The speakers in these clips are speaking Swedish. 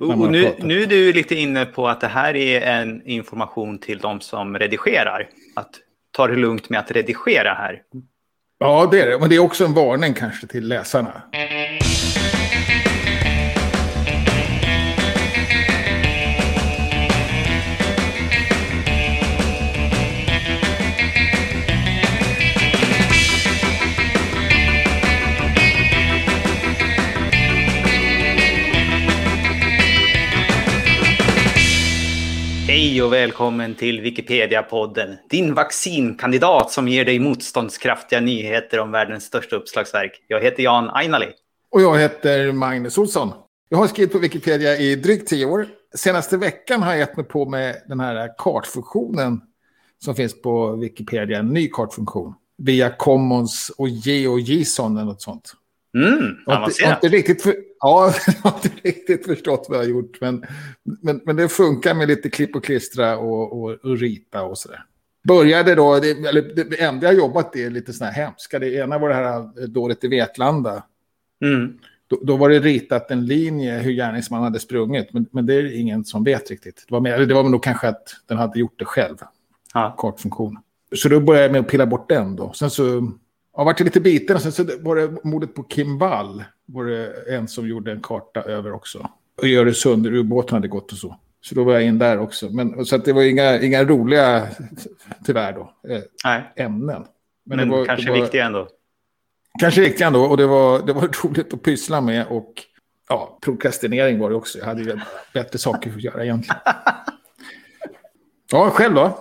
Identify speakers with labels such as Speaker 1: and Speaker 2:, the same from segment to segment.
Speaker 1: Och nu, nu är du lite inne på att det här är en information till de som redigerar. Att ta det lugnt med att redigera här.
Speaker 2: Ja, det är det. Men det är också en varning kanske till läsarna.
Speaker 1: Hej och välkommen till Wikipedia-podden. Din vaccinkandidat som ger dig motståndskraftiga nyheter om världens största uppslagsverk. Jag heter Jan Ainali.
Speaker 2: Och jag heter Magnus Olsson. Jag har skrivit på Wikipedia i drygt tio år. Senaste veckan har jag gett mig på med den här kartfunktionen som finns på Wikipedia. En ny kartfunktion. Via Commons och GeoJSON eller något sånt.
Speaker 1: Mm,
Speaker 2: Jag har inte, jag har
Speaker 1: avancerat.
Speaker 2: inte riktigt, för, ja, jag har inte riktigt förstått vad jag har gjort. Men, men, men det funkar med lite klipp och klistra och, och, och rita och sådär. Började då, det, eller det enda jag jobbat är lite sådana här hemska. Det ena var det här dåret i Vetlanda.
Speaker 1: Mm.
Speaker 2: Då, då var det ritat en linje hur gärningsmannen hade sprungit. Men, men det är ingen som vet riktigt. Det var, eller det var nog kanske att den hade gjort det själv.
Speaker 1: Ja.
Speaker 2: Kartfunktion. Så då började jag med att pilla bort den då. Sen så jag vart lite biten. Och sen så var det mordet på Kim Wall. Var det en som gjorde en karta över också. Och i Öresund, ubåten hade gått och så. Så då var jag in där också. Men, så det var inga, inga roliga, tyvärr då, eh,
Speaker 1: Nej,
Speaker 2: ämnen.
Speaker 1: men,
Speaker 2: det var,
Speaker 1: kanske
Speaker 2: var,
Speaker 1: viktiga ändå.
Speaker 2: Kanske riktigt ändå. Och det var, det var roligt att pyssla med. Och ja, prokrastinering var det också. Jag hade ju bättre saker att göra egentligen. Ja, själv då?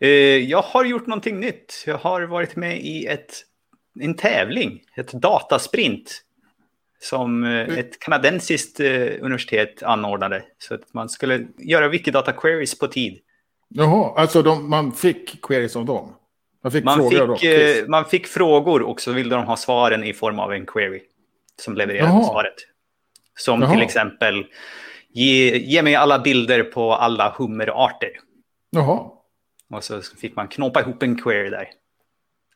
Speaker 1: Eh, jag har gjort någonting nytt. Jag har varit med i ett, en tävling, ett datasprint. Som eh, ett kanadensiskt eh, universitet anordnade. Så att man skulle göra Wikidata queries på tid.
Speaker 2: Jaha, alltså de, man fick queries av dem? Man fick
Speaker 1: Man
Speaker 2: frågor
Speaker 1: fick, eh, man fick frågor och så ville de ha svaren i form av en query. Som levererade
Speaker 2: Jaha.
Speaker 1: svaret. Som
Speaker 2: Jaha.
Speaker 1: till exempel, ge, ge mig alla bilder på alla hummerarter.
Speaker 2: Jaha.
Speaker 1: Och så fick man knåpa ihop en query där.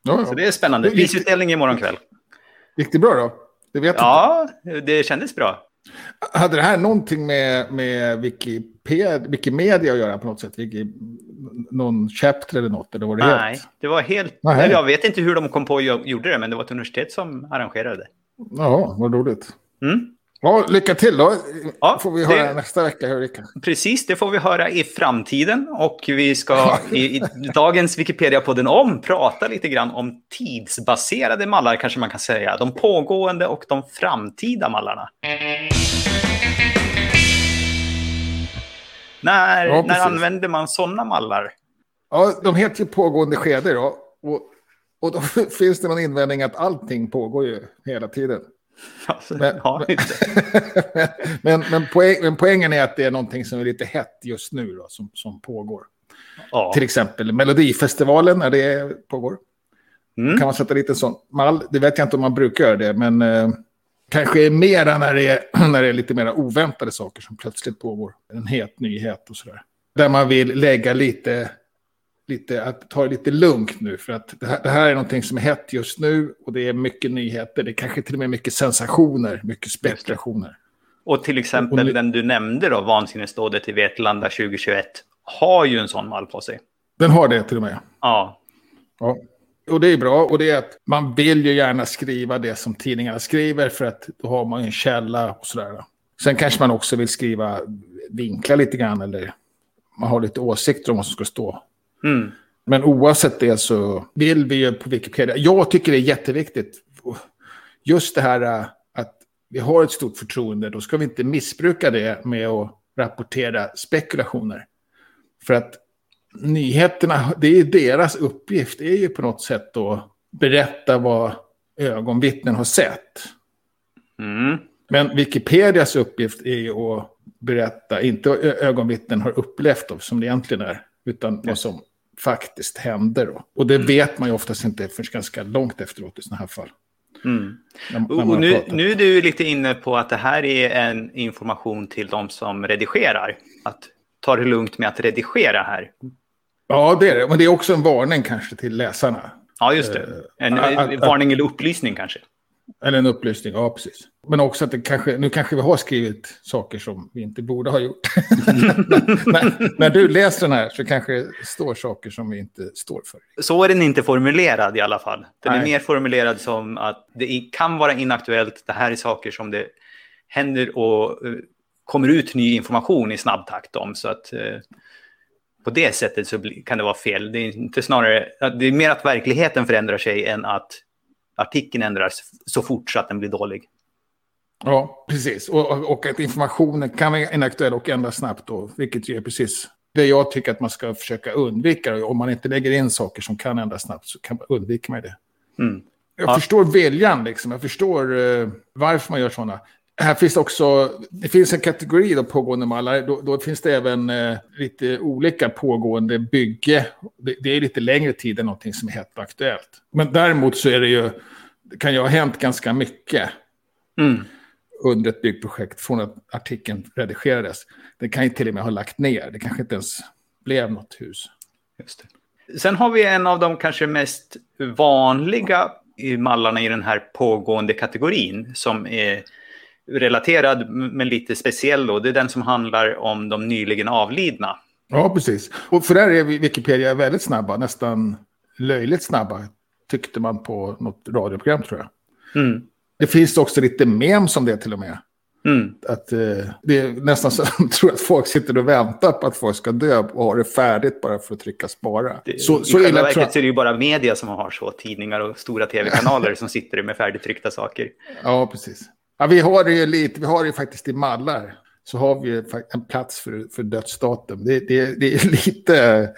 Speaker 2: Ja.
Speaker 1: Så det är spännande.
Speaker 2: Det gick-
Speaker 1: Prisutdelning imorgon kväll.
Speaker 2: Gick det bra då? Det vet
Speaker 1: Ja, det kändes bra.
Speaker 2: inte. Hade det här någonting med, med Wikipedia, Wikimedia att göra på något sätt? Wiki, någon chapter eller något? Eller var det
Speaker 1: Nej,
Speaker 2: helt?
Speaker 1: det var helt...
Speaker 2: Nej.
Speaker 1: Jag vet inte hur de kom på och gjorde det, men det var ett universitet som arrangerade det.
Speaker 2: Ja, vad roligt.
Speaker 1: Mm.
Speaker 2: Ja, lycka till då.
Speaker 1: Ja,
Speaker 2: får vi
Speaker 1: det-
Speaker 2: höra nästa vecka hur det.
Speaker 1: Precis, det får vi höra i framtiden. Och vi ska i, i dagens Wikipedia-podden om prata lite grann om tidsbaserade mallar, kanske man kan säga. De pågående och de framtida mallarna. När,
Speaker 2: Ja,
Speaker 1: när använder man sådana mallar?
Speaker 2: Ja, de heter ju pågående skedor då. Och, och då finns det någon invändning att allting pågår ju hela tiden.
Speaker 1: Alltså,
Speaker 2: Men-
Speaker 1: ja, inte.
Speaker 2: men men, men, poäng, men poängen är att det är någonting som är lite hett just nu då, som, som pågår.
Speaker 1: ja.
Speaker 2: Till exempel Melodifestivalen när det pågår.
Speaker 1: Mm.
Speaker 2: Kan man sätta lite sån mall? Det vet jag inte om man brukar göra det, men eh, kanske mera när det, är, när det är lite mer oväntade saker som plötsligt pågår. En het nyhet och sådär. Där man vill lägga lite, lite att ta det lite lugnt nu. För att det här, det här är någonting som är hett just nu och det är mycket nyheter. Det är kanske till och med mycket sensationer, mycket spekulationer.
Speaker 1: Och till exempel
Speaker 2: Och nu-
Speaker 1: den du nämnde då, vansinnesdådet i Vetlanda 2021, har ju en sån mall på sig.
Speaker 2: Den har det till och med.
Speaker 1: Ja,
Speaker 2: Ja. Och det är bra. Och det är att man vill ju gärna skriva det som tidningarna skriver för att då har man ju en källa och sådär. Sen kanske man också vill skriva, vinkla lite grann eller man har lite åsikter om vad som ska stå.
Speaker 1: Mm.
Speaker 2: Men oavsett det så vill vi ju på Wikipedia. Jag tycker det är jätteviktigt. Just det här äh, att vi har ett stort förtroende. Då ska vi inte missbruka det med att rapportera spekulationer. För att nyheterna, det är deras uppgift. Det är ju på något sätt att berätta vad ögonvittnen har sett.
Speaker 1: Mm.
Speaker 2: Men Wikipedias uppgift är ju att berätta, inte vad ögonvittnen har upplevt som det egentligen är, utan vad som faktiskt hände. Då. Och det vet man ju oftast inte förrän ganska långt efteråt i sådana här fall.
Speaker 1: Mm.
Speaker 2: När, när
Speaker 1: nu, nu är du lite inne på att det här är en information till de som redigerar. Att ta det lugnt med att redigera här.
Speaker 2: Ja, det är det. Men det är också en varning kanske till läsarna.
Speaker 1: Ja, just det. En,
Speaker 2: Eh, att-
Speaker 1: en varning eller upplysning kanske.
Speaker 2: Eller en upplysning, ja precis. Men också att det kanske, nu kanske vi har skrivit saker som vi inte borde ha gjort. när, när, du läser den här så kanske det står saker som vi inte står för.
Speaker 1: Så är den inte formulerad i alla fall. Den Nej. är mer formulerad som att det kan vara inaktuellt, det här är saker som det händer och uh, kommer ut ny information i snabb takt om. Så att uh, på det sättet så kan det vara fel. Det är inte snarare, det är mer att verkligheten förändrar sig än att artikeln ändras så fort så att den blir dålig.
Speaker 2: Ja, precis. Och, och att informationen kan vara inaktuell och ändras snabbt då, vilket ju är precis det jag tycker att man ska försöka undvika. Om man inte lägger in saker som kan ändras snabbt så kan man undvika det. Mm. Jag ja. förstår viljan, liksom. jag förstår uh, varför man gör sådana. Här finns också, det finns en kategori av pågående mallar. Då, då finns det även eh, lite olika pågående bygge. Det, det, är lite längre tid än någonting som är helt aktuellt. Men däremot så är det ju, det kan ju ha hänt ganska mycket. Mm. Under ett byggprojekt från att artikeln redigerades. Det kan ju till och med ha lagt ner. Det kanske inte ens blev något hus.
Speaker 1: Just det. Sen har vi en av de kanske mest vanliga mallarna i den här pågående kategorin som är relaterad men lite speciell då. Det är den som handlar om de nyligen avlidna.
Speaker 2: Ja, precis. Och för där är Wikipedia väldigt snabba, nästan löjligt snabba, tyckte man på något radioprogram tror jag. Mm. Det finns också lite memes om det till och med. Mm. Att, eh, det är nästan så att tror att folk sitter och väntar på att folk ska dö och har det färdigt bara för att trycka spara.
Speaker 1: Det, så, så I själva verket så är det ju bara media som har så, tidningar och stora tv-kanaler som sitter med färdigtryckta saker.
Speaker 2: Ja, precis. Ja, vi har det ju lite, vi har det ju faktiskt i mallar. Så har vi en plats för, för dödsdatum. Det, det, det är lite,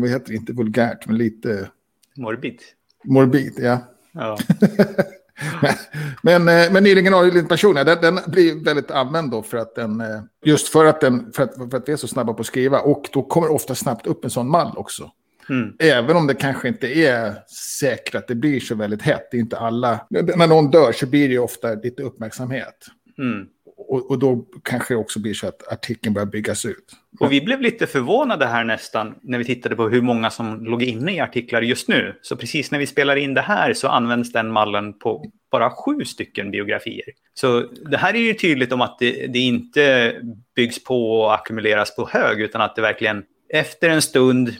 Speaker 2: vad heter det, inte vulgärt, men lite...
Speaker 1: Morbid.
Speaker 2: Morbid, ja. ja. men, men, eh, men nyligen avliden person, den, den blir väldigt använd då för att den, eh, just för att, den, för att, för att vi är så snabba på att skriva. Och då kommer ofta snabbt upp en sån mall också. Mm. Även om det kanske inte är säkert att det blir så väldigt hett. Det är inte alla. När någon dör så blir det ju ofta lite uppmärksamhet. Mm. Och, och, då kanske det också blir så att artikeln börjar byggas ut.
Speaker 1: Och vi blev lite förvånade här nästan när vi tittade på hur många som låg inne i artiklar just nu. Så precis när vi spelar in det här så används den mallen på bara sju stycken biografier. Så det här är ju tydligt om att det, det inte byggs på och ackumuleras på hög utan att det verkligen efter en stund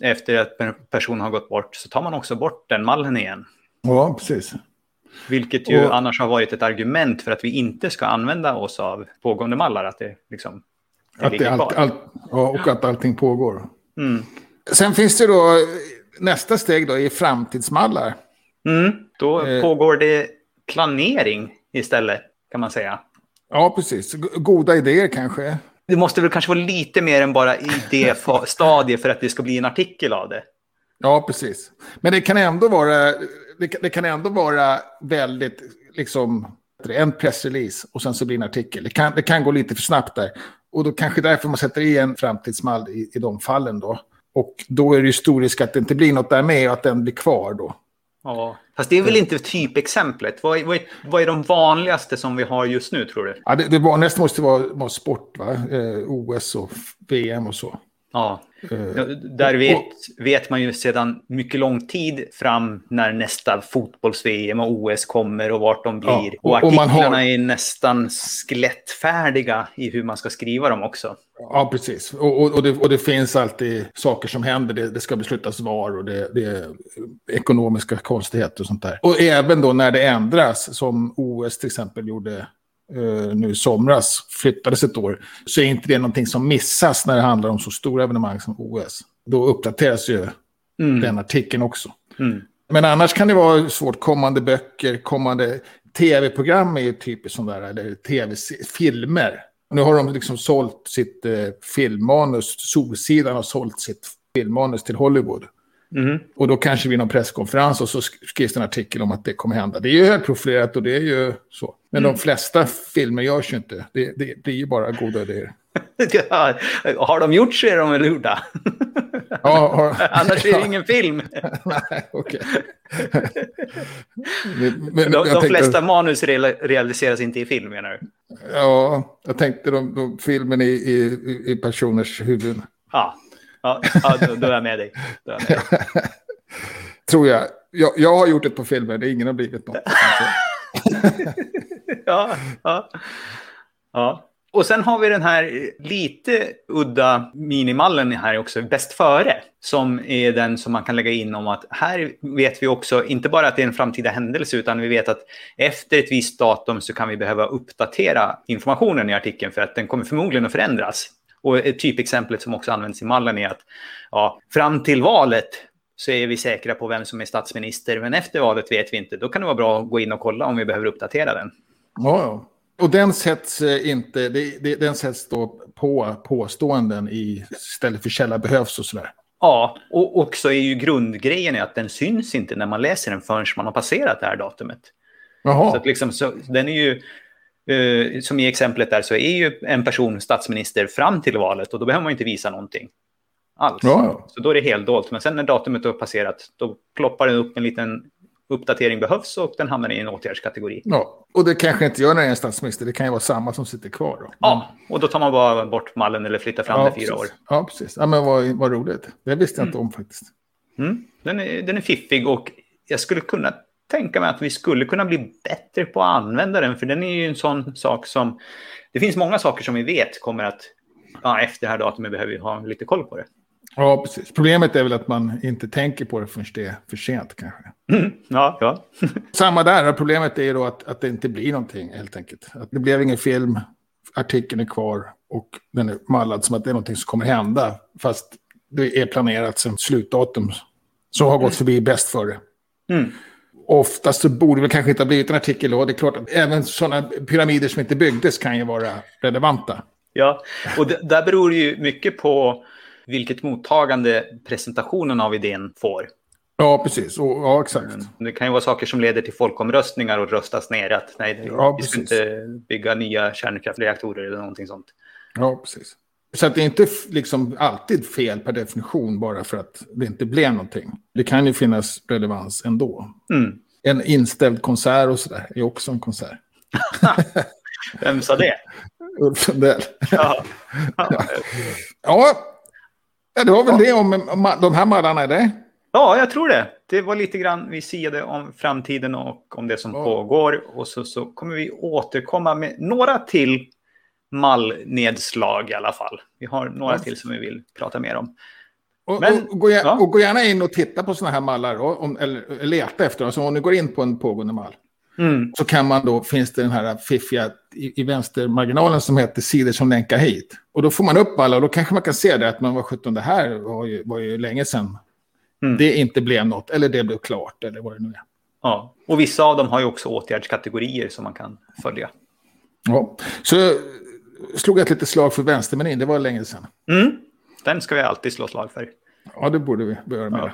Speaker 1: efter att en person har gått bort så tar man också bort den mallen igen.
Speaker 2: Ja, precis.
Speaker 1: Vilket ju och, annars har varit ett argument för att vi inte ska använda oss av pågående mallar. Att det liksom
Speaker 2: det att det allt, allt, ja, och att allting pågår. Mm. Sen finns det då nästa steg då i framtidsmallar.
Speaker 1: Mm, då eh, pågår det planering istället kan man säga.
Speaker 2: Ja, precis. Goda idéer kanske
Speaker 1: det måste väl kanske vara lite mer än bara i det stadiet för att det ska bli en artikel av det.
Speaker 2: Ja, precis. Men det kan ändå vara, det kan, ändå vara väldigt, liksom, en pressrelease och sen så blir det en artikel. Det kan, det kan gå lite för snabbt där. Och då kanske därför man sätter i en framtidsmall i, i de fallen då. Och då är det ju stor risk att det inte blir något där med och att den blir kvar då.
Speaker 1: Ja, fast det är väl inte typexemplet. Vad är, vad, är, vad är de vanligaste som vi har just nu tror du?
Speaker 2: Ja, det, det vanligaste måste vara, vara sport, va? Eh, OS och VM och så.
Speaker 1: Ja, uh, där vet, vet man ju sedan mycket lång tid fram när nästa fotbolls-VM och OS kommer och vart de blir. Ja, och, och artiklarna har... är nästan skelettfärdiga i hur man ska skriva dem också.
Speaker 2: Ja, precis. Och, och, och, det, och det finns alltid saker som händer. Det, det ska beslutas var och det, det, är ekonomiska konstigheter och sånt där. Och även då när det ändras, som OS till exempel gjorde uh, nu i somras flyttades ett år, så är inte det någonting som missas när det handlar om så stora evenemang som OS. Då uppdateras ju mm. den artikeln också. Mm. Men annars kan det vara svårt, kommande böcker, kommande tv-program är ju typiskt sådana där, eller tv-filmer. Nu har de liksom sålt sitt eh, filmmanus, Solsidan har sålt sitt filmmanus till Hollywood. Mm. Och då kanske vid någon presskonferens och så skrivs en artikel om att det kommer hända. Det är ju högprofilerat och det är ju så. Men mm. de flesta filmer görs ju inte. Det, det blir ju bara goda idéer.
Speaker 1: har de gjort så är de väl gjorda. Ja, har... Annars är det ingen film. Nej, okej. de, de tänkte... flesta manus realiseras inte i film menar du?
Speaker 2: Ja, jag tänkte de, de filmen i, i, i personers huvuden.
Speaker 1: Ja, Ja, ja då, då, är jag med dig. Jag med dig.
Speaker 2: Tror jag. jag, jag har gjort ett på filmer, det ingen har blivit något.
Speaker 1: ja, ja. ja. Och sen har vi den här lite udda minimallen här också, bäst före. Som är den som man kan lägga in om att här vet vi också, inte bara att det är en framtida händelse, utan vi vet att efter ett visst datum så kan vi behöva uppdatera informationen i artikeln för att den kommer förmodligen att förändras. Och ett typexempel som också används i mallen är att ja, fram till valet så är vi säkra på vem som är statsminister, men efter valet vet vi inte. Då kan det vara bra att gå in och kolla om vi behöver uppdatera den.
Speaker 2: Ja, ja. Och den sätts eh, inte, det, det, den sätts då på påståenden i stället för källa behövs och sådär.
Speaker 1: Ja, och också är ju grundgrejen är att den syns inte när man läser den förrän man har passerat det här datumet. Jaha. Så, att liksom, så den är ju, eh, som i exemplet där, så är ju en person statsminister fram till valet och då behöver man inte visa någonting alls. Ja. Så då är det helt dolt. Men sen när datumet har passerat, då ploppar det upp en liten uppdatering behövs och den hamnar i en åtgärdskategori.
Speaker 2: Ja, och det kanske inte gör när det är en statsminister. Det kan ju vara samma som sitter kvar. Då.
Speaker 1: Ja, och då tar man bara bort mallen eller flyttar fram ja, det fyra år.
Speaker 2: Ja, precis. Ja, men vad, vad roligt. Det visste jag mm. inte om faktiskt.
Speaker 1: Mm. Den, är, den är fiffig och jag skulle kunna tänka mig att vi skulle kunna bli bättre på att använda den. För den är ju en sån sak som... Det finns många saker som vi vet kommer att... Ja, efter det här datumet behöver vi ha lite koll på det.
Speaker 2: Ja, precis. Problemet är väl att man inte tänker på det förrän det är för sent kanske.
Speaker 1: Mm, ja, ja.
Speaker 2: Samma där. Problemet är ju då att, att det inte blir någonting helt enkelt. Att det blev ingen film, artikeln är kvar och den är mallad som att det är någonting som kommer hända. Fast det är planerat som slutdatum som har gått förbi bäst före. Mm. Oftast så borde det kanske inte ha blivit en artikel och det är klart att även sådana pyramider som inte byggdes kan ju vara relevanta.
Speaker 1: Ja, och det, där beror det ju mycket på vilket mottagande presentationen av idén får.
Speaker 2: Ja, precis. Och, ja, exakt.
Speaker 1: Det kan ju vara saker som leder till folkomröstningar och röstas ner. Att nej, ja, vi ska inte bygga nya kärnkraftreaktorer eller någonting sånt.
Speaker 2: Ja, precis. Så att det är inte liksom alltid fel per definition bara för att det inte blev någonting. Det kan ju finnas relevans ändå. Mm. En inställd konsert och sådär är också en konsert.
Speaker 1: Vem sa det?
Speaker 2: Ulf Sundell. Ja. ja. ja, Ja, det var väl ja. det om de här mallarna, det?
Speaker 1: Ja, jag tror det. Det var lite grann vi siade om framtiden och om det som ja. pågår. Och så, så kommer vi återkomma med några till mallnedslag i alla fall. Vi har några till som vi vill prata mer om.
Speaker 2: Och, Men, och, gå, ja. och gå gärna in och titta på sådana här mallar, då, om, eller leta efter dem. Så om ni går in på en pågående mall, Mm. Så kan man då, finns det den här fiffiga i, i vänstermarginalen som heter sidor som länkar hit. Och då får man upp alla och då kanske man kan se det att man var 17, det här var ju, var ju länge sedan. Mm. Det inte blev något, eller det blev klart, eller vad det nu är.
Speaker 1: Ja, och vissa av dem har ju också åtgärdskategorier som man kan följa.
Speaker 2: Ja, så slog jag ett litet slag för vänstermenyn, det var länge sedan.
Speaker 1: Mm. Den ska vi alltid slå slag för.
Speaker 2: Ja, det borde vi göra med. Ja.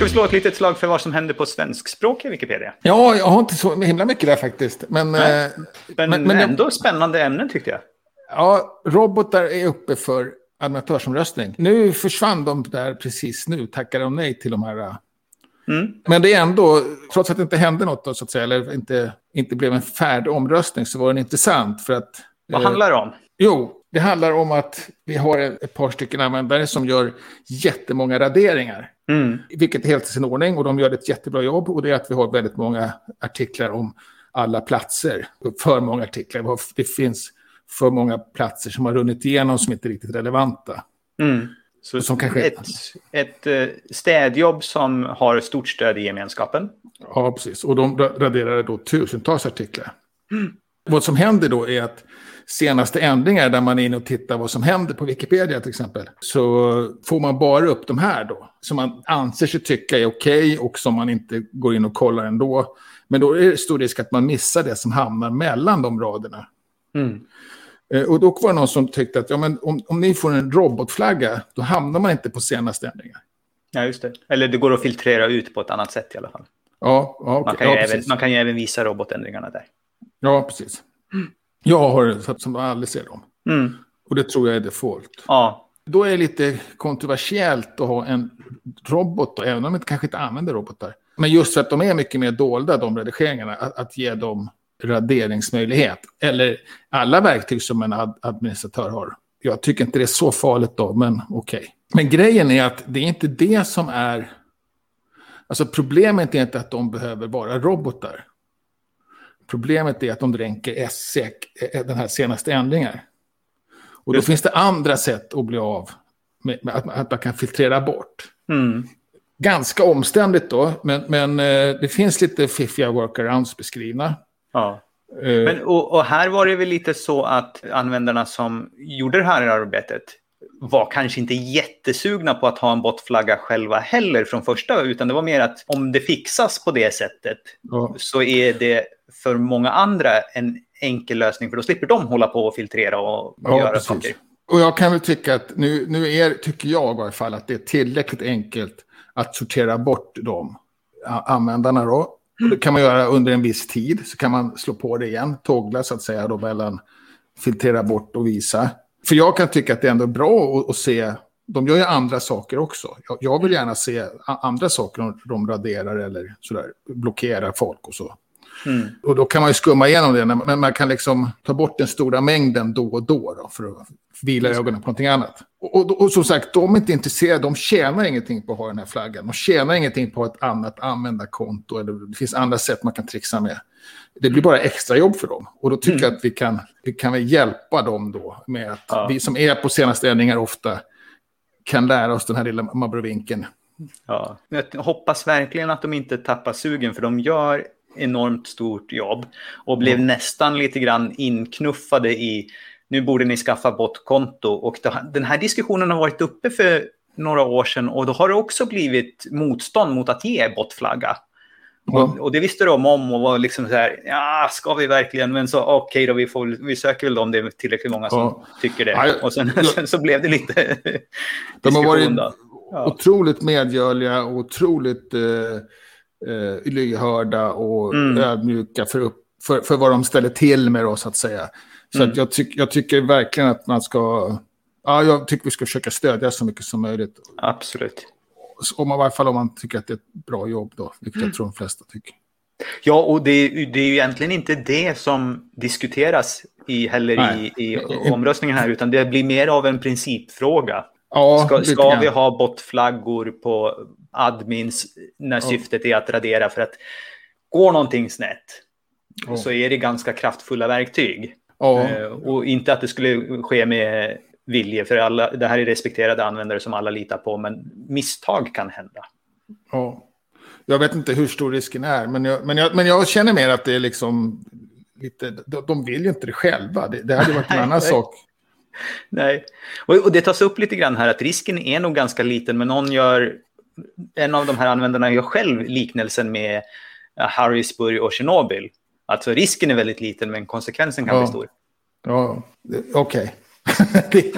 Speaker 1: Ska vi slå ett litet slag för vad som händer på svenskspråkiga Wikipedia?
Speaker 2: Ja, jag har inte så himla mycket där faktiskt. Men, eh,
Speaker 1: men, men, men ändå spännande ämnen tyckte jag.
Speaker 2: Ja, robotar är uppe för administratörsomröstning. Nu försvann de där precis nu, tackade de nej till de här. Mm. Men det är ändå, trots att det inte hände något då, så att säga, eller inte, inte blev en färdig omröstning, så var den intressant. För att,
Speaker 1: vad eh, handlar det om?
Speaker 2: Jo, det handlar om att vi har ett par stycken användare som gör jättemånga raderingar. Mm. Vilket är helt i sin ordning och de gör ett jättebra jobb. Och det är att vi har väldigt många artiklar om alla platser. För många artiklar. Det finns för många platser som har runnit igenom som inte är riktigt relevanta.
Speaker 1: Mm. Så som kanske... ett, ett eh, städjobb som har stort stöd i gemenskapen.
Speaker 2: Ja, precis. Och de raderar då tusentals artiklar. Mm. Vad som händer då är att senaste ändringar där man är inne och tittar vad som händer på Wikipedia till exempel. Så får man bara upp de här då. Som man anser sig tycka är okej okay och som man inte går in och kollar ändå. Men då är det stor risk att man missar det som hamnar mellan de raderna. Mm. Eh, och då var det någon som tyckte att ja, men om, om ni får en robotflagga, då hamnar man inte på senaste ändringar.
Speaker 1: Ja, just det. Eller det går att filtrera ut på ett annat sätt i alla fall.
Speaker 2: Ja, ja, okay.
Speaker 1: man, kan
Speaker 2: ja,
Speaker 1: även, man kan ju även visa robotändringarna där.
Speaker 2: Ja, precis. Jag har satt som aldrig ser dem. Mm. Och det tror jag är default.
Speaker 1: Ja.
Speaker 2: Då är det lite kontroversiellt att ha en robot, då, även om man kanske inte använder robotar. men just för att de är mycket mer dolda, de redigeringarna, att, att ge dem raderingsmöjlighet. Eller alla verktyg som en ad administratör har. Jag tycker inte det är så farligt då, men okej. Okay. Men grejen är att det är inte det som är... Alltså problemet är inte att de behöver vara robotar. Problemet är att de dränker SEC, eh, den här senaste ändringen. Och då Just. finns det andra sätt att bli av med, med att, att, man kan filtrera bort. Mm. Ganska omständigt då, men, men eh, det finns lite fiffiga workarounds beskrivna.
Speaker 1: Ja. Uh, men, och, och, här var det väl lite så att användarna som gjorde det här arbetet var kanske inte jättesugna på att ha en botflagga själva heller från första, utan det var mer att om det fixas på det sättet ja. så är det för många andra en enkel lösning, för då slipper de hålla på och filtrera och ja, göra precis. saker.
Speaker 2: Och jag kan väl tycka att nu, nu är, tycker jag i alla fall att det är tillräckligt enkelt att sortera bort de användarna då. Det kan man göra under en viss tid, så kan man slå på det igen, tågla så att säga då mellan filtrera bort och visa. För jag kan tycka att det är ändå bra att, att se, de gör ju andra saker också. Jag, jag vill gärna se andra saker, de, de raderar eller sådär, blockerar folk och så. Mm. Och då kan man ju skumma igenom det, men man kan liksom ta bort den stora mängden då och då, då för att vila ögonen på någonting annat. Och, och, och, som sagt, de är inte intresserade, de tjänar ingenting på att ha den här flaggan. De tjänar ingenting på ett annat användarkonto, eller det finns andra sätt man kan trixa med. Det blir bara extra jobb för dem. Och då tycker mm. jag att vi kan, vi kan väl hjälpa dem då med att ja. vi som är på senaste ändringar ofta kan lära oss den här lilla mabrovinken.
Speaker 1: Ja, jag hoppas verkligen att de inte tappar sugen, för de gör enormt stort jobb och blev mm. nästan lite grann inknuffade i nu borde ni skaffa botkonto. Och den här diskussionen har varit uppe för några år sedan och då har det också blivit motstånd mot att ge botflagga. Mm. Och, och, det visste de om och var liksom så här, ja, ska vi verkligen? Men så okej okay då, vi, får, vi söker väl om det är tillräckligt många som ja. tycker det. Och sen, sen, så blev det lite
Speaker 2: De har varit ja. otroligt medgörliga och otroligt eh, eh, lyhörda och mm. ödmjuka för, upp, för, för vad de ställer till med, då, så att säga. Så mm. att jag, tyck, jag tycker verkligen att man ska... Ja, jag tycker vi ska försöka stödja så mycket som möjligt.
Speaker 1: Absolut.
Speaker 2: Om man, I varje fall om man tycker att det är ett bra jobb då, vilket mm. jag tror de flesta tycker.
Speaker 1: Ja, och det, det är ju egentligen inte det som diskuteras i, heller i, i omröstningen här, utan det blir mer av en principfråga. Ja, ska ska vi ha botflaggor på admins när ja. syftet är att radera? För att går någonting snett ja. så är det ganska kraftfulla verktyg. Ja. Eh, och inte att det skulle ske med vilje, för alla, det här är respekterade användare som alla litar på, men misstag kan hända.
Speaker 2: Ja. Jag vet inte hur stor risken är, men jag, men jag, men jag känner mer att det är liksom lite, de, de vill ju inte det själva. Det, det hade varit en annan sak.
Speaker 1: Nej, och, det tas upp lite grann här att risken är nog ganska liten, men någon gör, en av de här användarna gör själv liknelsen med Harrisburg och Tjernobyl. Alltså risken är väldigt liten, men konsekvensen kan
Speaker 2: ja.
Speaker 1: bli stor.
Speaker 2: Ja, okej. Okay.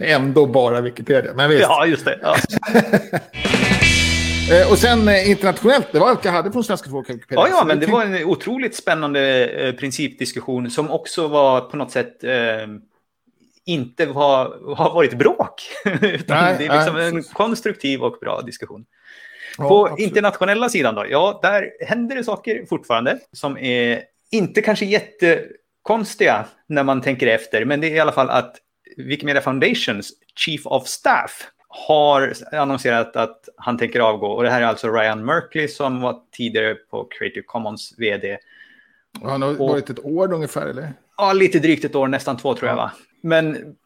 Speaker 2: Ändå bara Wikipedia, men visst.
Speaker 1: Ja, just det. Ja.
Speaker 2: Eh, och sen eh, internationellt, det var allt jag hade från Svenska folket.
Speaker 1: Ja, ja, men det var en otroligt spännande eh, principdiskussion som också var på något sätt eh, inte var, har varit bråk. Utan nej, det är liksom nej. en konstruktiv och bra diskussion. Ja, på absolut. internationella sidan då, ja, där händer det saker fortfarande som är inte kanske jättekonstiga när man tänker efter, men det är i alla fall att Wikimedia Foundations Chief of Staff har annonserat att han tänker avgå. Och det här är alltså Ryan Merkley som var tidigare på Creative Commons vd.
Speaker 2: Och han har varit ett år ungefär, eller?
Speaker 1: Ja, lite drygt ett år, nästan två tror jag. Va? Men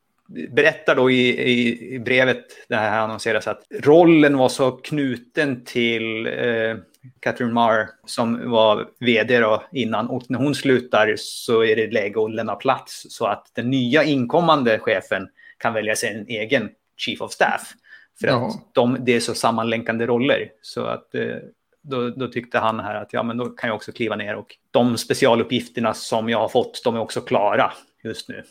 Speaker 1: berättar då i, i, i brevet, det här annonseras, att rollen var så knuten till eh, Catherine Marr som var vd då innan. Och när hon slutar så är det läge att lämna plats så att den nya inkommande chefen kan välja sig en egen chief of staff. För att de, det är så sammanlänkande roller. Så att eh, då, då, tyckte han här att ja, men då kan jag också kliva ner och de specialuppgifterna som jag har fått, de är också klara just nu.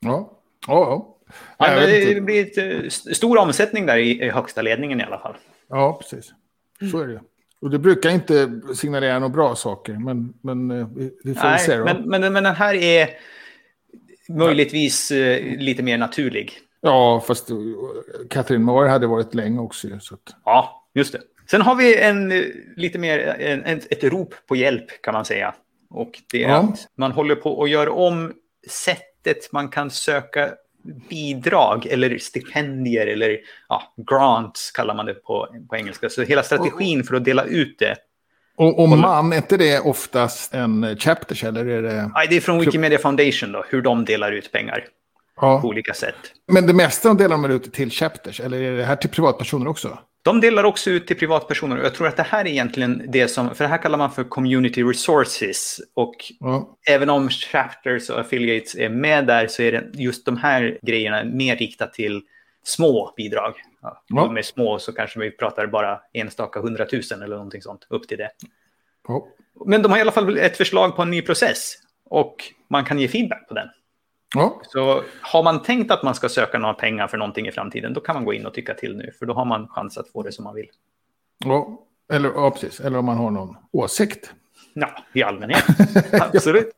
Speaker 2: Ja, ja.
Speaker 1: ja. ja det blir ett, eh, stor omsättning där i, i högsta ledningen i alla fall.
Speaker 2: Ja, precis. Så är det. Och det brukar inte signalera några bra saker, men, men eh, vi får Nej, se. Då.
Speaker 1: Men, men, men den här är möjligtvis eh, lite mer naturlig.
Speaker 2: Ja, fast Catherine Moore hade varit länge också. Så att...
Speaker 1: Ja, just det. Sen har vi en eh, lite mer en, ett rop på hjälp kan man säga. Och det är
Speaker 2: Ja.
Speaker 1: att man håller på att göra om sättet man kan söka bidrag eller stipendier eller ja, grants kallar man det på, på engelska. Så hela strategin för att dela ut det.
Speaker 2: Och, och man, är inte det oftast en chapters eller är det...
Speaker 1: Nej, det är från Wikimedia Foundation då, hur de delar ut pengar på
Speaker 2: Ja.
Speaker 1: olika sätt.
Speaker 2: Men det mesta de delar de ut till chapters, eller är det här till privatpersoner också?
Speaker 1: De delar också ut till privatpersoner jag tror att det här är egentligen det som, för det här kallar man för community resources. Och
Speaker 2: Ja.
Speaker 1: även om chapters och affiliates är med där så är det just de här grejerna mer riktat till små bidrag. Ja,
Speaker 2: Ja.
Speaker 1: Med små så kanske vi pratar bara enstaka hundratusen eller någonting sånt upp till det.
Speaker 2: Ja.
Speaker 1: Men de har i alla fall ett förslag på en ny process och man kan ge feedback på den.
Speaker 2: Ja.
Speaker 1: Så har man tänkt att man ska söka några pengar för någonting i framtiden, då kan man gå in och tycka till nu, för då har man chans att få det som man vill.
Speaker 2: ja. Eller, ja, precis. Eller om man har någon åsikt.
Speaker 1: Ja, i allmänhet. Absolut.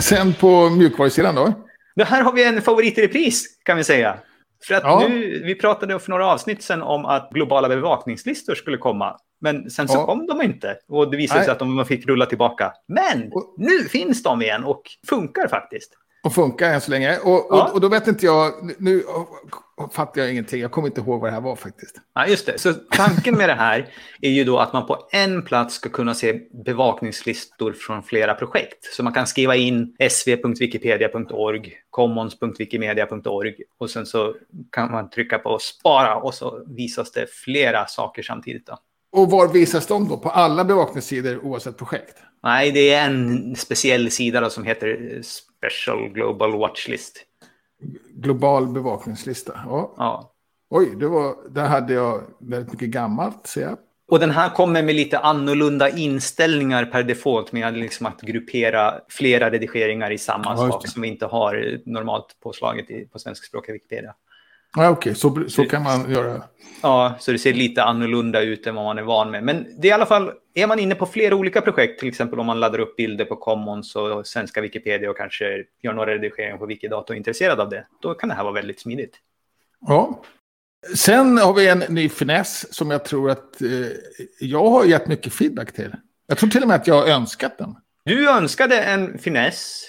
Speaker 2: Sen på mjukvarusidan då?
Speaker 1: Det här har vi en favorit i repris, kan vi säga. För att
Speaker 2: Ja.
Speaker 1: nu, vi pratade för några avsnitt sedan om att globala bevakningslistor skulle komma. Men sen så
Speaker 2: Ja.
Speaker 1: kom de inte. Och det visade
Speaker 2: Nej.
Speaker 1: sig att de fick rulla tillbaka. Men
Speaker 2: Och-
Speaker 1: nu finns de igen och funkar faktiskt.
Speaker 2: Och funkar än så länge. Och, och,
Speaker 1: Ja.
Speaker 2: och då vet inte jag, nu fattar jag ingenting. Jag kommer inte ihåg vad det här var faktiskt.
Speaker 1: Ja, just det. Så tanken med det här är ju då att man på en plats ska kunna se bevakningslistor från flera projekt. Så man kan skriva in sv.wikipedia.org, commons.wikimedia.org och sen så kan man trycka på spara och så visas det flera saker samtidigt. Då.
Speaker 2: Och var visas de då? På alla bevakningssidor oavsett projekt?
Speaker 1: Nej, det är en speciell sida då som heter Special Global Watchlist.
Speaker 2: Global bevakningslista. Ja.
Speaker 1: Ja.
Speaker 2: Oj, det var, där hade jag väldigt mycket gammalt, ser jag.
Speaker 1: Och den här kommer med lite annorlunda inställningar per default med liksom att gruppera flera redigeringar i samma
Speaker 2: Ja,
Speaker 1: sak som vi inte har normalt påslaget i, på svenskspråkiga Wikipedia.
Speaker 2: Ja, Okej, så, så kan man göra.
Speaker 1: Ja, så det ser lite annorlunda ut än vad man är van med. Men det är i alla fall, är man inne på flera olika projekt, till exempel om man laddar upp bilder på Commons och svenska Wikipedia och kanske gör några redigeringar på Wikidata och är intresserad av det, då kan det här vara väldigt smidigt.
Speaker 2: Ja. Sen har vi en ny finess som jag tror att eh, jag har gett mycket feedback till. Jag tror till och med att jag har önskat den.
Speaker 1: Du önskade en finess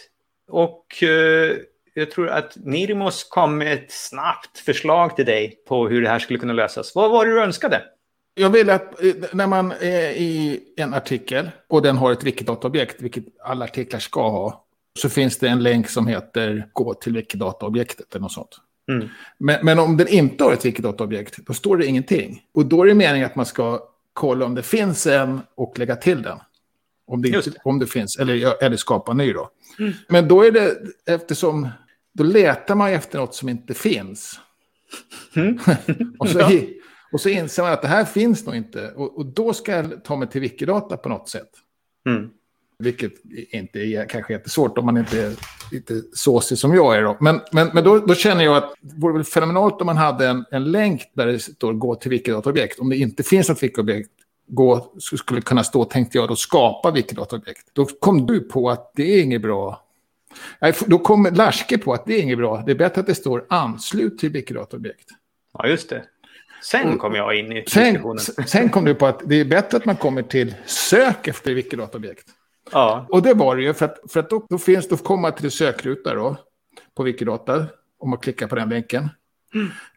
Speaker 1: och eh, jag tror att Nirmos kom med ett snabbt förslag till dig på hur det här skulle kunna lösas. Vad var det du önskade?
Speaker 2: Jag vill att eh, när man är i en artikel och den har ett Wikidata-objekt, vilket alla artiklar ska ha, så finns det en länk som heter gå till Wikidata-objektet eller något sånt.
Speaker 1: Mm.
Speaker 2: Men, men om den inte har ett Wikidata-objekt, då står det ingenting. Och då är det meningen att man ska kolla om det finns en och lägga till den. Om det, inte, om det finns, eller, eller skapa ny då. Men då är det, eftersom, då letar man efter något som inte finns.
Speaker 1: Mm.
Speaker 2: och, så,
Speaker 1: Ja.
Speaker 2: och så inser man att det här finns nog inte. Och, och då ska jag ta mig till Wikidata på något sätt.
Speaker 1: Mm.
Speaker 2: Vilket inte är kanske jättesvårt om man inte är lite såsig som jag är. Då. Men, men, men då, då känner jag att det vore väl fenomenalt om man hade en, en länk där det står gå till Wikidata-objekt. Om det inte finns något Wikidata-objekt gå, skulle kunna stå, tänkte jag, då skapa Wikidata-objekt. Då kom du på att det är inget bra. Då kom Larske på att det är inget bra. Det är bättre att det står anslut till Wikidata-objekt.
Speaker 1: Ja, just det. Sen kom jag in i
Speaker 2: Sen,
Speaker 1: diskussionen.
Speaker 2: sen kom du på att det är bättre att man kommer till sök efter Wikidata-objekt.
Speaker 1: Ja,
Speaker 2: Och det var det ju, för att, för att då, då finns det att komma till sökruta då, på Wikidata, om man klickar på den länken.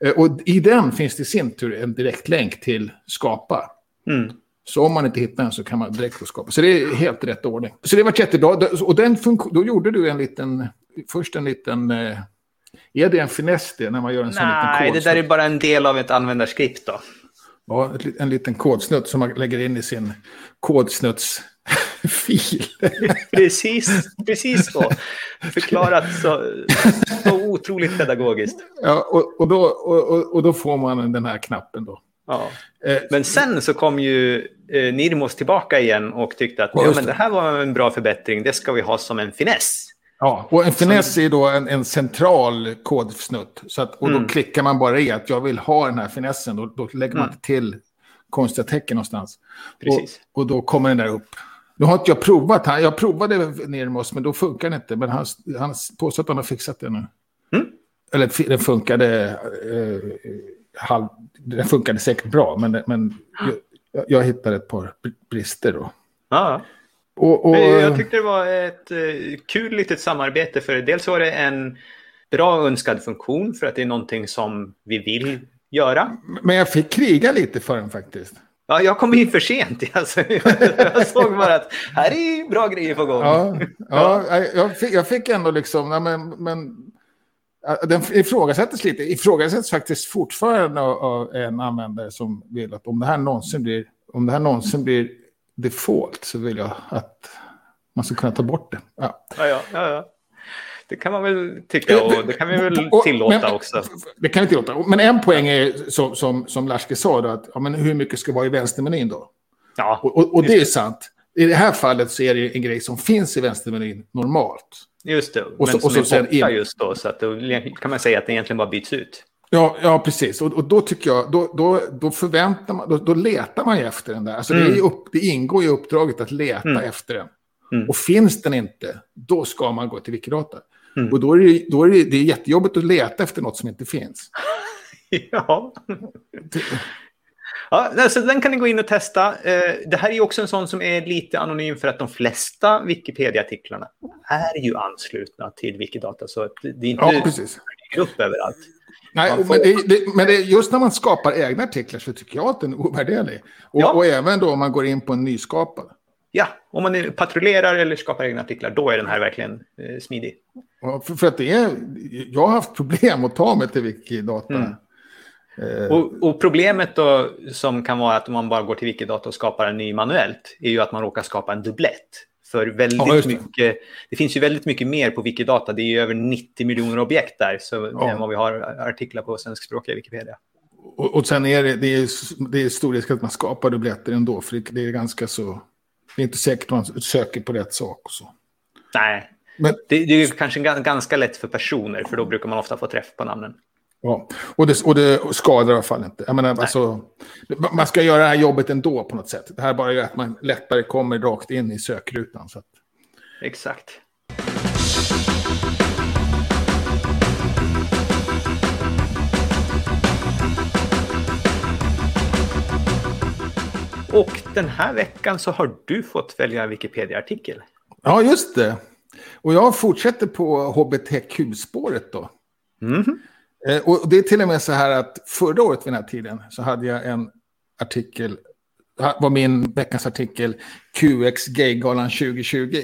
Speaker 2: Eh, Och i den finns det i sin tur en direkt länk till skapa.
Speaker 1: mm.
Speaker 2: Så om man inte hittar den så kan man direkt få skapa. Så det är helt rätt ordning. Så det var jättebra. Och den då gjorde du en liten, först en liten, eh, är det en finess det när man gör en sån
Speaker 1: Nej,
Speaker 2: liten
Speaker 1: det
Speaker 2: kodsnutt?
Speaker 1: där är bara en del av ett användarskript då.
Speaker 2: Ja, en liten kodsnutt som man lägger in i sin kodsnuttsfil.
Speaker 1: Precis, precis så. Förklarat så, så otroligt pedagogiskt.
Speaker 2: ja, och, och, då, och, och då får man den här knappen då.
Speaker 1: Ja.
Speaker 2: Eh,
Speaker 1: Men sen så kom ju eh, Nirmos tillbaka igen och tyckte att
Speaker 2: Ja,
Speaker 1: ja, men
Speaker 2: det.
Speaker 1: här var en bra förbättring, det ska vi ha som en finess.
Speaker 2: Ja, och en finess är då en, en central kodsnutt. Så att, och då
Speaker 1: Mm.
Speaker 2: klickar man bara i att jag vill ha den här finessen. Då, då lägger man
Speaker 1: Mm.
Speaker 2: inte till konstiga tecken någonstans.
Speaker 1: Precis.
Speaker 2: Och, och då kommer den där upp. Nu har inte jag provat här. Jag provade Nirmos, men då funkar det inte. Men han, han påstår att han har fixat det nu.
Speaker 1: Mm.
Speaker 2: Eller den funkade. Eh, halv, den funkade säkert bra, men, men jag, jag hittade ett par brister då.
Speaker 1: Ja.
Speaker 2: Och, och,
Speaker 1: Jag tyckte det var ett eh, kul litet samarbete för dels var det en bra önskad funktion för att det är någonting som vi vill göra.
Speaker 2: men jag fick kriga lite för den faktiskt.
Speaker 1: Ja, jag kom in för sent. Alltså, jag såg bara att här är bra grejer på gång.
Speaker 2: Ja, ja, jag, fick, jag fick ändå liksom, men, men den ifrågasätts lite. Ifrågasätts faktiskt fortfarande av, en användare som vill att om det här någonsin blir, om det här någonsin blir default så vill jag att man ska kunna ta bort det. Ja.
Speaker 1: Ja, ja, ja. Det kan man väl tycka och det kan vi väl tillåta
Speaker 2: men-
Speaker 1: också.
Speaker 2: Det kan vi tillåta. Men en poäng är som, som, som Larske sa, då, att ja, men hur mycket ska vara i vänstermenyn då?
Speaker 1: Ja,
Speaker 2: Och, och, och det är sant. I det här fallet så är det en grej som finns i vänstermenyn normalt.
Speaker 1: just det.
Speaker 2: Och så-
Speaker 1: Men som
Speaker 2: och så
Speaker 1: är borta just då. Så att då kan man säga att det egentligen bara byts ut.
Speaker 2: Ja, ja precis. Och, och då tycker jag, då, då, då förväntar man, då, då letar man ju efter den där. Alltså det, är ju upp, det ingår i uppdraget att leta
Speaker 1: Mm.
Speaker 2: efter den.
Speaker 1: Mm.
Speaker 2: Och finns den inte, då ska man gå till Wikidata.
Speaker 1: Mm.
Speaker 2: Och då är, det, då är det, det är jättejobbigt att leta efter något som inte finns.
Speaker 1: Ja. Ja, alltså den kan ni gå in och testa. Eh, Det här är också en sån som är lite anonym för att de flesta Wikipedia-artiklarna är ju anslutna till Wikidata. Så att det är inte
Speaker 2: Ja, precis.
Speaker 1: upp överallt.
Speaker 2: Nej,
Speaker 1: får-
Speaker 2: men, det, det, men det, just när man skapar egna artiklar så tycker jag att den är ovärderlig. Och,
Speaker 1: Ja.
Speaker 2: och även då om man går in på en nyskapad.
Speaker 1: Ja, om man patrullerar eller skapar egna artiklar, då är den här verkligen eh, smidig.
Speaker 2: För, för att det är, jag har haft problem att ta mig till Wikidata.
Speaker 1: Mm.
Speaker 2: Eh,
Speaker 1: Och, och problemet då som kan vara att om man bara går till Wikidata och skapar en ny manuellt är ju att man råkar skapa en dubblett. För väldigt
Speaker 2: Ja, det.
Speaker 1: mycket, det finns ju väldigt mycket mer på Wikidata. Det är ju över 90 miljoner objekt där så,
Speaker 2: Ja.
Speaker 1: än vad vi har artiklar på svenskspråkiga Wikipedia.
Speaker 2: Och, och sen är det, det är, det är stor risk att man skapar dubbletter ändå. För det, det är ganska så... Det är inte säkert man söker på rätt sak och så.
Speaker 1: Nej,
Speaker 2: Men,
Speaker 1: det, det är ju kanske ga- ganska lätt för personer för då brukar man ofta få träff på namnen.
Speaker 2: Ja. och, det, och det skadar i alla fall inte. Jag menar, alltså, man ska göra det här jobbet ändå på något sätt. Det här bara gör att man lättare kommer rakt in i sökrutan. Så att,
Speaker 1: Exakt. Och den här veckan så har du fått välja Wikipedia-artikel.
Speaker 2: ja, just det. Och jag fortsätter på HBTQ-spåret då.
Speaker 1: Mhm.
Speaker 2: Eh, Och det är till och med så här att förra året vid den här tiden så hade jag en artikel, var min veckans artikel QX Gaygalan 2020.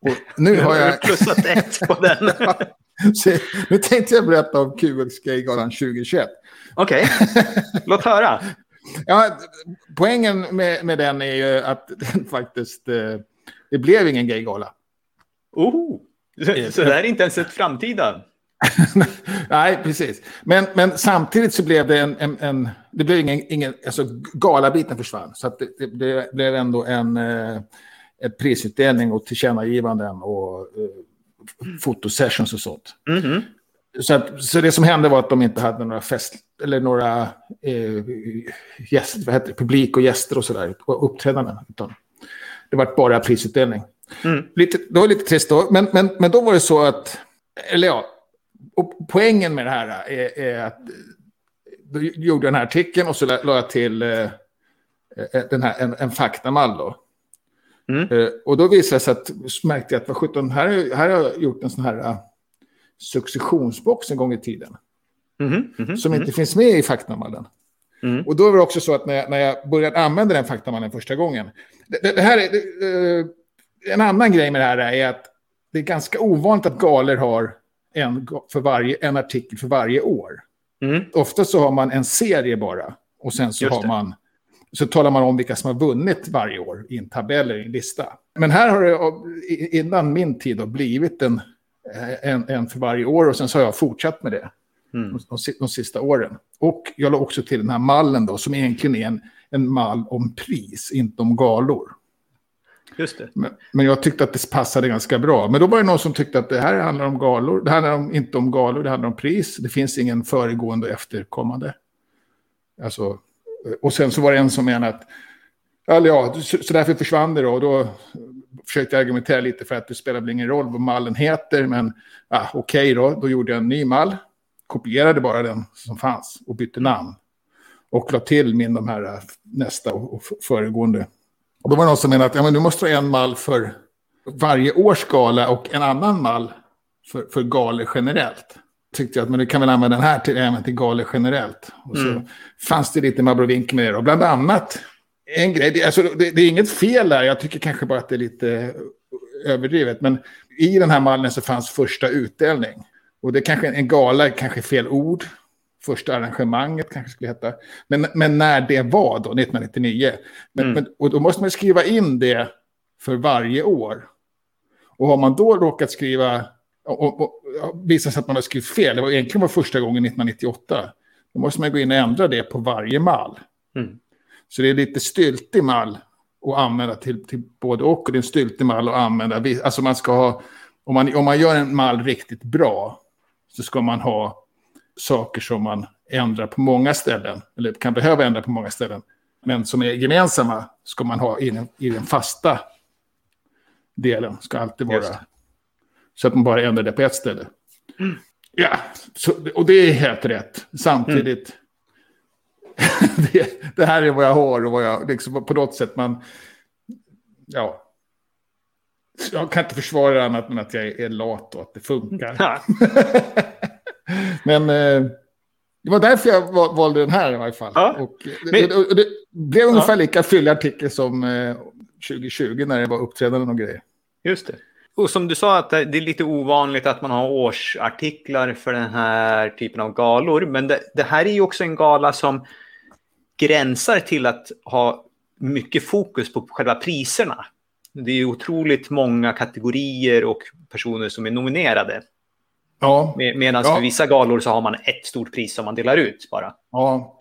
Speaker 2: Och nu har jag,
Speaker 1: Plussat ett på den.
Speaker 2: så nu tänkte jag berätta om QX Gaygalan 2021.
Speaker 1: Okej, låt höra.
Speaker 2: Ja, poängen med, med den är ju att den faktiskt, eh, det blev ingen gaygala.
Speaker 1: Oh, så, så det här är inte ens ett framtida.
Speaker 2: Nej, precis. Men, men samtidigt så blev det en... en, en det blev ingen... ingen alltså, galabiten försvann. Så det, det, det blev ändå en eh, prisutdelning och tillkännagivanden och eh, fotosessions och sånt.
Speaker 1: Mhm.
Speaker 2: Så, att, så det som hände var att de inte hade några fest... Eller några eh, gäst, vad heter det, publik och gäster och sådär. och Uppträdanden. Utan det var bara prisutdelning.
Speaker 1: Mm.
Speaker 2: Lite, det var lite trist då. Men, men, men då var det så att... Eller ja, och poängen med det här är, är att då gjorde jag den här artikeln och så la la jag till eh, eh, den här, en, en faktamall då.
Speaker 1: Mm.
Speaker 2: Eh, och då visade det sig att, så märkte jag att vad sjutton, här, har- här har jag gjort en sån här uh, successionsbox en gång i tiden.
Speaker 1: Mhm, mhm,
Speaker 2: Som inte finns med i faktamallen.
Speaker 1: Mm.
Speaker 2: Och då var det också så att när jag, när jag började använda den faktamallen första gången. Det, det, det här är, det, eh, en annan grej med det här är att det är ganska ovanligt att galer har en, för varje, en artikel för varje år.
Speaker 1: Mm.
Speaker 2: Ofta så har man en serie bara. Och sen så
Speaker 1: Just
Speaker 2: har
Speaker 1: det.
Speaker 2: man så talar man om vilka som har vunnit varje år i en tabell eller i en lista. Men här har det innan min tid då blivit en, en, en för varje år och sen så har jag fortsatt med det
Speaker 1: Mm.
Speaker 2: de, de sista åren. Och jag la också till den här mallen då som egentligen är en, en mall om pris, inte om galor.
Speaker 1: Just det.
Speaker 2: Men, men jag tyckte att det passade ganska bra. Men då var det någon som tyckte att det här handlar om galor. Det handlar om, inte om galor, det handlar om pris. Det finns ingen föregående och efterkommande. Alltså, och sen så var det en som menade att Eller ja, så, så därför försvann det då. Och då försökte jag argumentera lite för att det spelar väl ingen roll vad mallen heter. Men ah, okej då, då gjorde jag en ny mall. kopierade bara den som fanns och bytte namn. Och la till min de här nästa och föregående. Och då var det någon som menade att ja, men du måste ha en mall för varje års gala och en annan mall för, för galor generellt. Tyckte jag att men du kan väl använda den här till, även till galor generellt. Och så mm. fanns det lite abrovink med det. Och bland annat en grej, det, alltså, det, det, är inget fel där, jag tycker kanske bara att det är lite överdrivet. Men i den här mallen så fanns första utdelning. Och det kanske en gala, kanske fel ord. Första arrangemanget kanske skulle heta. Men, men när det var då, 1999. Men, mm. men, och då måste man skriva in det för varje år. Och har man då råkat skriva, och, och, och visar sig att man har skrivit fel, det var egentligen var första gången 1998. Då måste man gå in och ändra det på varje mall. Mm. Så det är lite styltig mall att använda till, till både och. Och det är en styltig mall att använda. Alltså man ska ha, om man, om man gör en mall riktigt bra så ska man ha saker som man ändrar på många ställen. Eller kan behöva ändra på många ställen. Men som är gemensamma ska man ha i den, i den fasta delen. Ska alltid vara. Så att man bara ändrar det på ett ställe. Mm. Ja, så, och det är helt rätt. Samtidigt. Mm. det, det, här är vad jag har och vad jag, liksom, på något sätt man, ja. Jag kan inte försvara det annat än att jag är lat och att det funkar. Men eh, det var därför jag valde den här i varje fall. Ja. Och, Men, det, och det blev ungefär ja. lika fyllig artikel som eh, 2020 när det var uppträdanden och grejer.
Speaker 1: Just det. Och som du sa, att det är lite ovanligt att man har årsartiklar för den här typen av galor. Men det, det här är ju också en gala som gränsar till att ha mycket fokus på själva priserna. Det är otroligt många kategorier och personer som är nominerade. Ja. Med, Medan ja. för vissa galor så har man ett stort pris som man delar ut bara.
Speaker 2: Ja,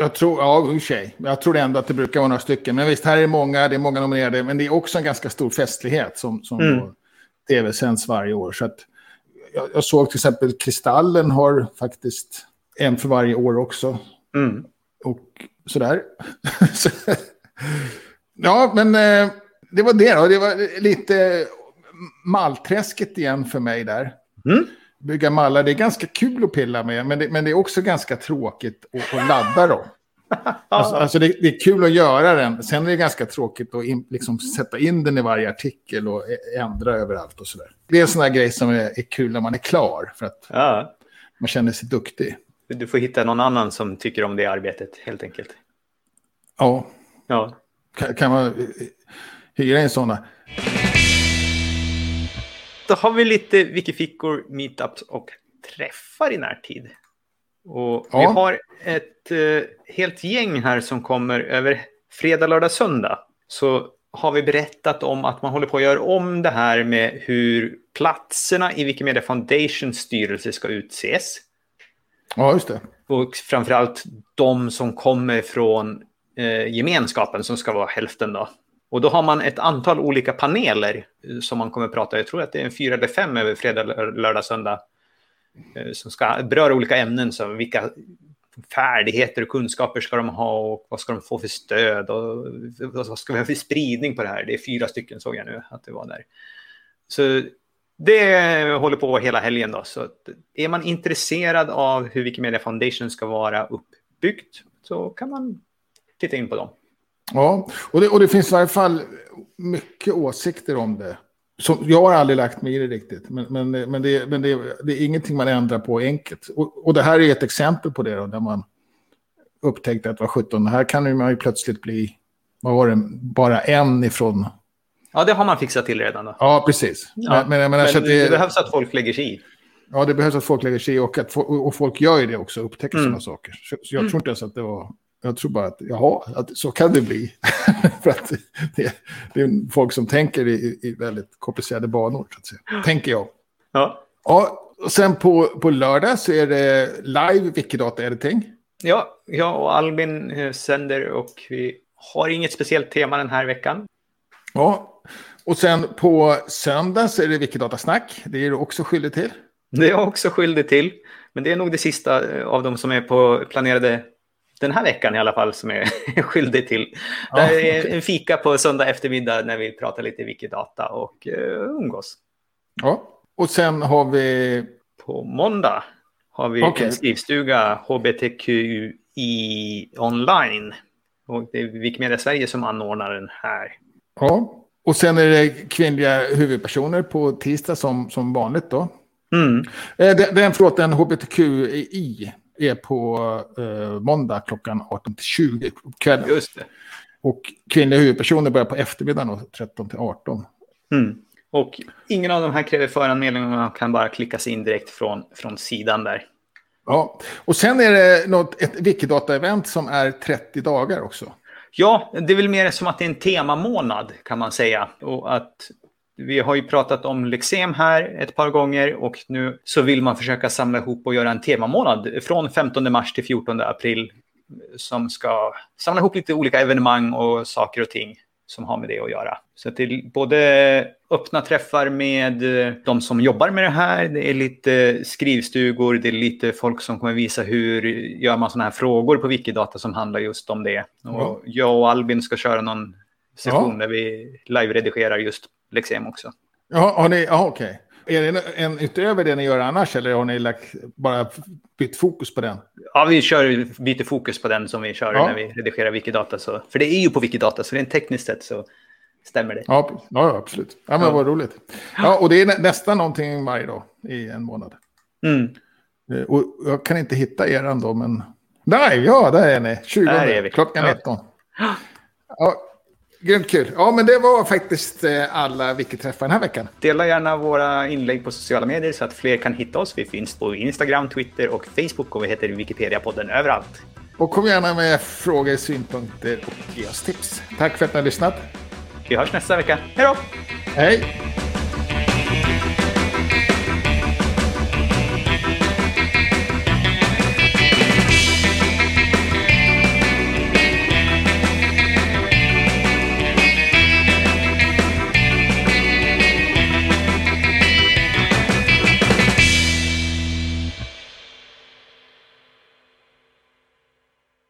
Speaker 2: jag tror, ja, i Jag tror ändå att det brukar vara några stycken. Men visst, här är det många, det är många nominerade. Men det är också en ganska stor festlighet som, som mm. tv-sänds varje år. Så att, jag, jag, såg till exempel Kristallen har faktiskt en för varje år också. Mm. Och sådär. ja, men eh, det var det då. Det var lite malträsket igen för mig där. Mm. Bygga mallar, det är ganska kul att pilla med, men det, men det är också ganska tråkigt att, att ladda dem. Alltså, alltså det, det, är kul att göra den, sen är det ganska tråkigt att in, liksom sätta in den i varje artikel och ändra överallt och sådär. Det är en sån här grej som är, är kul när man är klar, för att ja. man känner sig duktig.
Speaker 1: Du får hitta någon annan som tycker om det arbetet, helt enkelt.
Speaker 2: Ja. ja. Kan, kan man hyra in sådana?
Speaker 1: Då har vi lite wikifickor, meetups och träffar i närtid. Och ja. Vi har ett eh, helt gäng här som kommer över fredag, lördag, söndag. Så har vi berättat om att man håller på att göra om det här med hur platserna i Wikimedia Foundations styrelse ska utses.
Speaker 2: Ja, just det.
Speaker 1: Och framförallt de som kommer från eh, gemenskapen som ska vara hälften då. Och då har man ett antal olika paneler eh, som man kommer att prata, jag tror att det är en fyra eller fem över fredag, lördag, söndag. Eh, som ska beröra olika ämnen, som vilka färdigheter och kunskaper ska de ha och vad ska de få för stöd och vad ska vi ha för spridning på det här. Det är fyra stycken såg jag nu att det var där. Så det håller på hela helgen då. Så är man intresserad av hur Wikimedia Foundation ska vara uppbyggt så kan man titta in på dem.
Speaker 2: Ja, och det, och det finns i varje fall mycket åsikter om det. Som, jag har aldrig lagt mig i det riktigt, men, men, men, det, men det, det är ingenting man ändrar på enkelt. Och, och det här är ett exempel på det, då, där man upptäckte att var 17, här kan man ju plötsligt bli, vad var det, bara en ifrån
Speaker 1: Ja, det har man fixat till redan. Då.
Speaker 2: Ja, precis.
Speaker 1: Ja, men, men, men, men det, det, behövs att folk lägger sig i.
Speaker 2: Ja, det behövs att folk lägger sig i och, att, och folk gör ju det också, upptäcker mm. sådana saker. Så, jag mm. tror inte ens att det var... Jag tror bara att, jaha, att så kan det bli. För att det, det, är folk som tänker i, i väldigt komplicerade banor, så att säga. tänker jag. Ja. Ja, och sen på, på lördag så är det live Wikidata Editing.
Speaker 1: Ja, jag och Albin eh, sänder och vi har inget speciellt tema den här veckan.
Speaker 2: Ja, och sen på söndag så är det Wikidata-snack. Det är du också skyldig till.
Speaker 1: Det är jag också skyldig till. Men det är nog det sista av dem som är på planerade den här veckan i alla fall som jag är skyldig till. Ja, det är okay. en fika på söndag eftermiddag när vi pratar lite Wikidata och uh, umgås.
Speaker 2: Ja, och sen har vi...
Speaker 1: På måndag har vi okay. en skrivstuga, HBTQI online. Och det är Wikimedia Sverige som anordnar den här.
Speaker 2: Ja, och sen är det kvinnliga huvudpersoner på tisdag som, som vanligt då. Mm. Eh, den, den, förlåt, den HBTQI är på eh, måndag klockan 18 till 20 på kvällen.
Speaker 1: Just det.
Speaker 2: Och kvinnliga huvudpersoner börjar på eftermiddagen 13 till 18.
Speaker 1: Mm. Och ingen av de här kräver föranmälning man kan bara klicka sig in direkt från, från sidan där.
Speaker 2: Ja, och sen är det något, ett Wikidata-event som är 30 dagar också.
Speaker 1: Ja, det är väl mer som att det är en temamånad kan man säga. Och att vi har ju pratat om Lexem här ett par gånger och nu så vill man försöka samla ihop och göra en temamånad från 15 mars till 14 april som ska samla ihop lite olika evenemang och saker och ting som har med det att göra. Så att det är både öppna träffar med de som jobbar med det här, det är lite skrivstugor, det är lite folk som kommer visa hur gör man sådana här frågor på Wikidata som handlar just om det. Och jag och Albin ska köra någon session ja. där vi live-redigerar just Lexem också.
Speaker 2: Ja, har ni, ja okej. Okay. Är det en, utöver det ni gör annars eller har ni lagt, bara bytt fokus på den?
Speaker 1: Ja, vi kör, byter fokus på den som vi kör ja. när vi redigerar Wikidata. Så, för det är ju på Wikidata, så rent tekniskt sett så stämmer det.
Speaker 2: Ja, ja absolut. Ja, men ja. vad roligt. Ja, och det är nä nästan någonting varje dag i en månad. Mm. Eh, och jag kan inte hitta er ändå, men... Nej, ja, där är ni. 20 där är vi. klockan ja. 19. Ja, Grymt kul. Ja, men det var faktiskt eh, alla Wiki-träffar den här veckan.
Speaker 1: Dela gärna våra inlägg på sociala medier så att fler kan hitta oss. Vi finns på Instagram, Twitter och Facebook och vi heter Wikipedia-podden överallt.
Speaker 2: Och kom gärna med frågor, synpunkter och ge oss tips. Tack för att ni har lyssnat.
Speaker 1: Vi hörs nästa vecka. Hej då!
Speaker 2: Hej!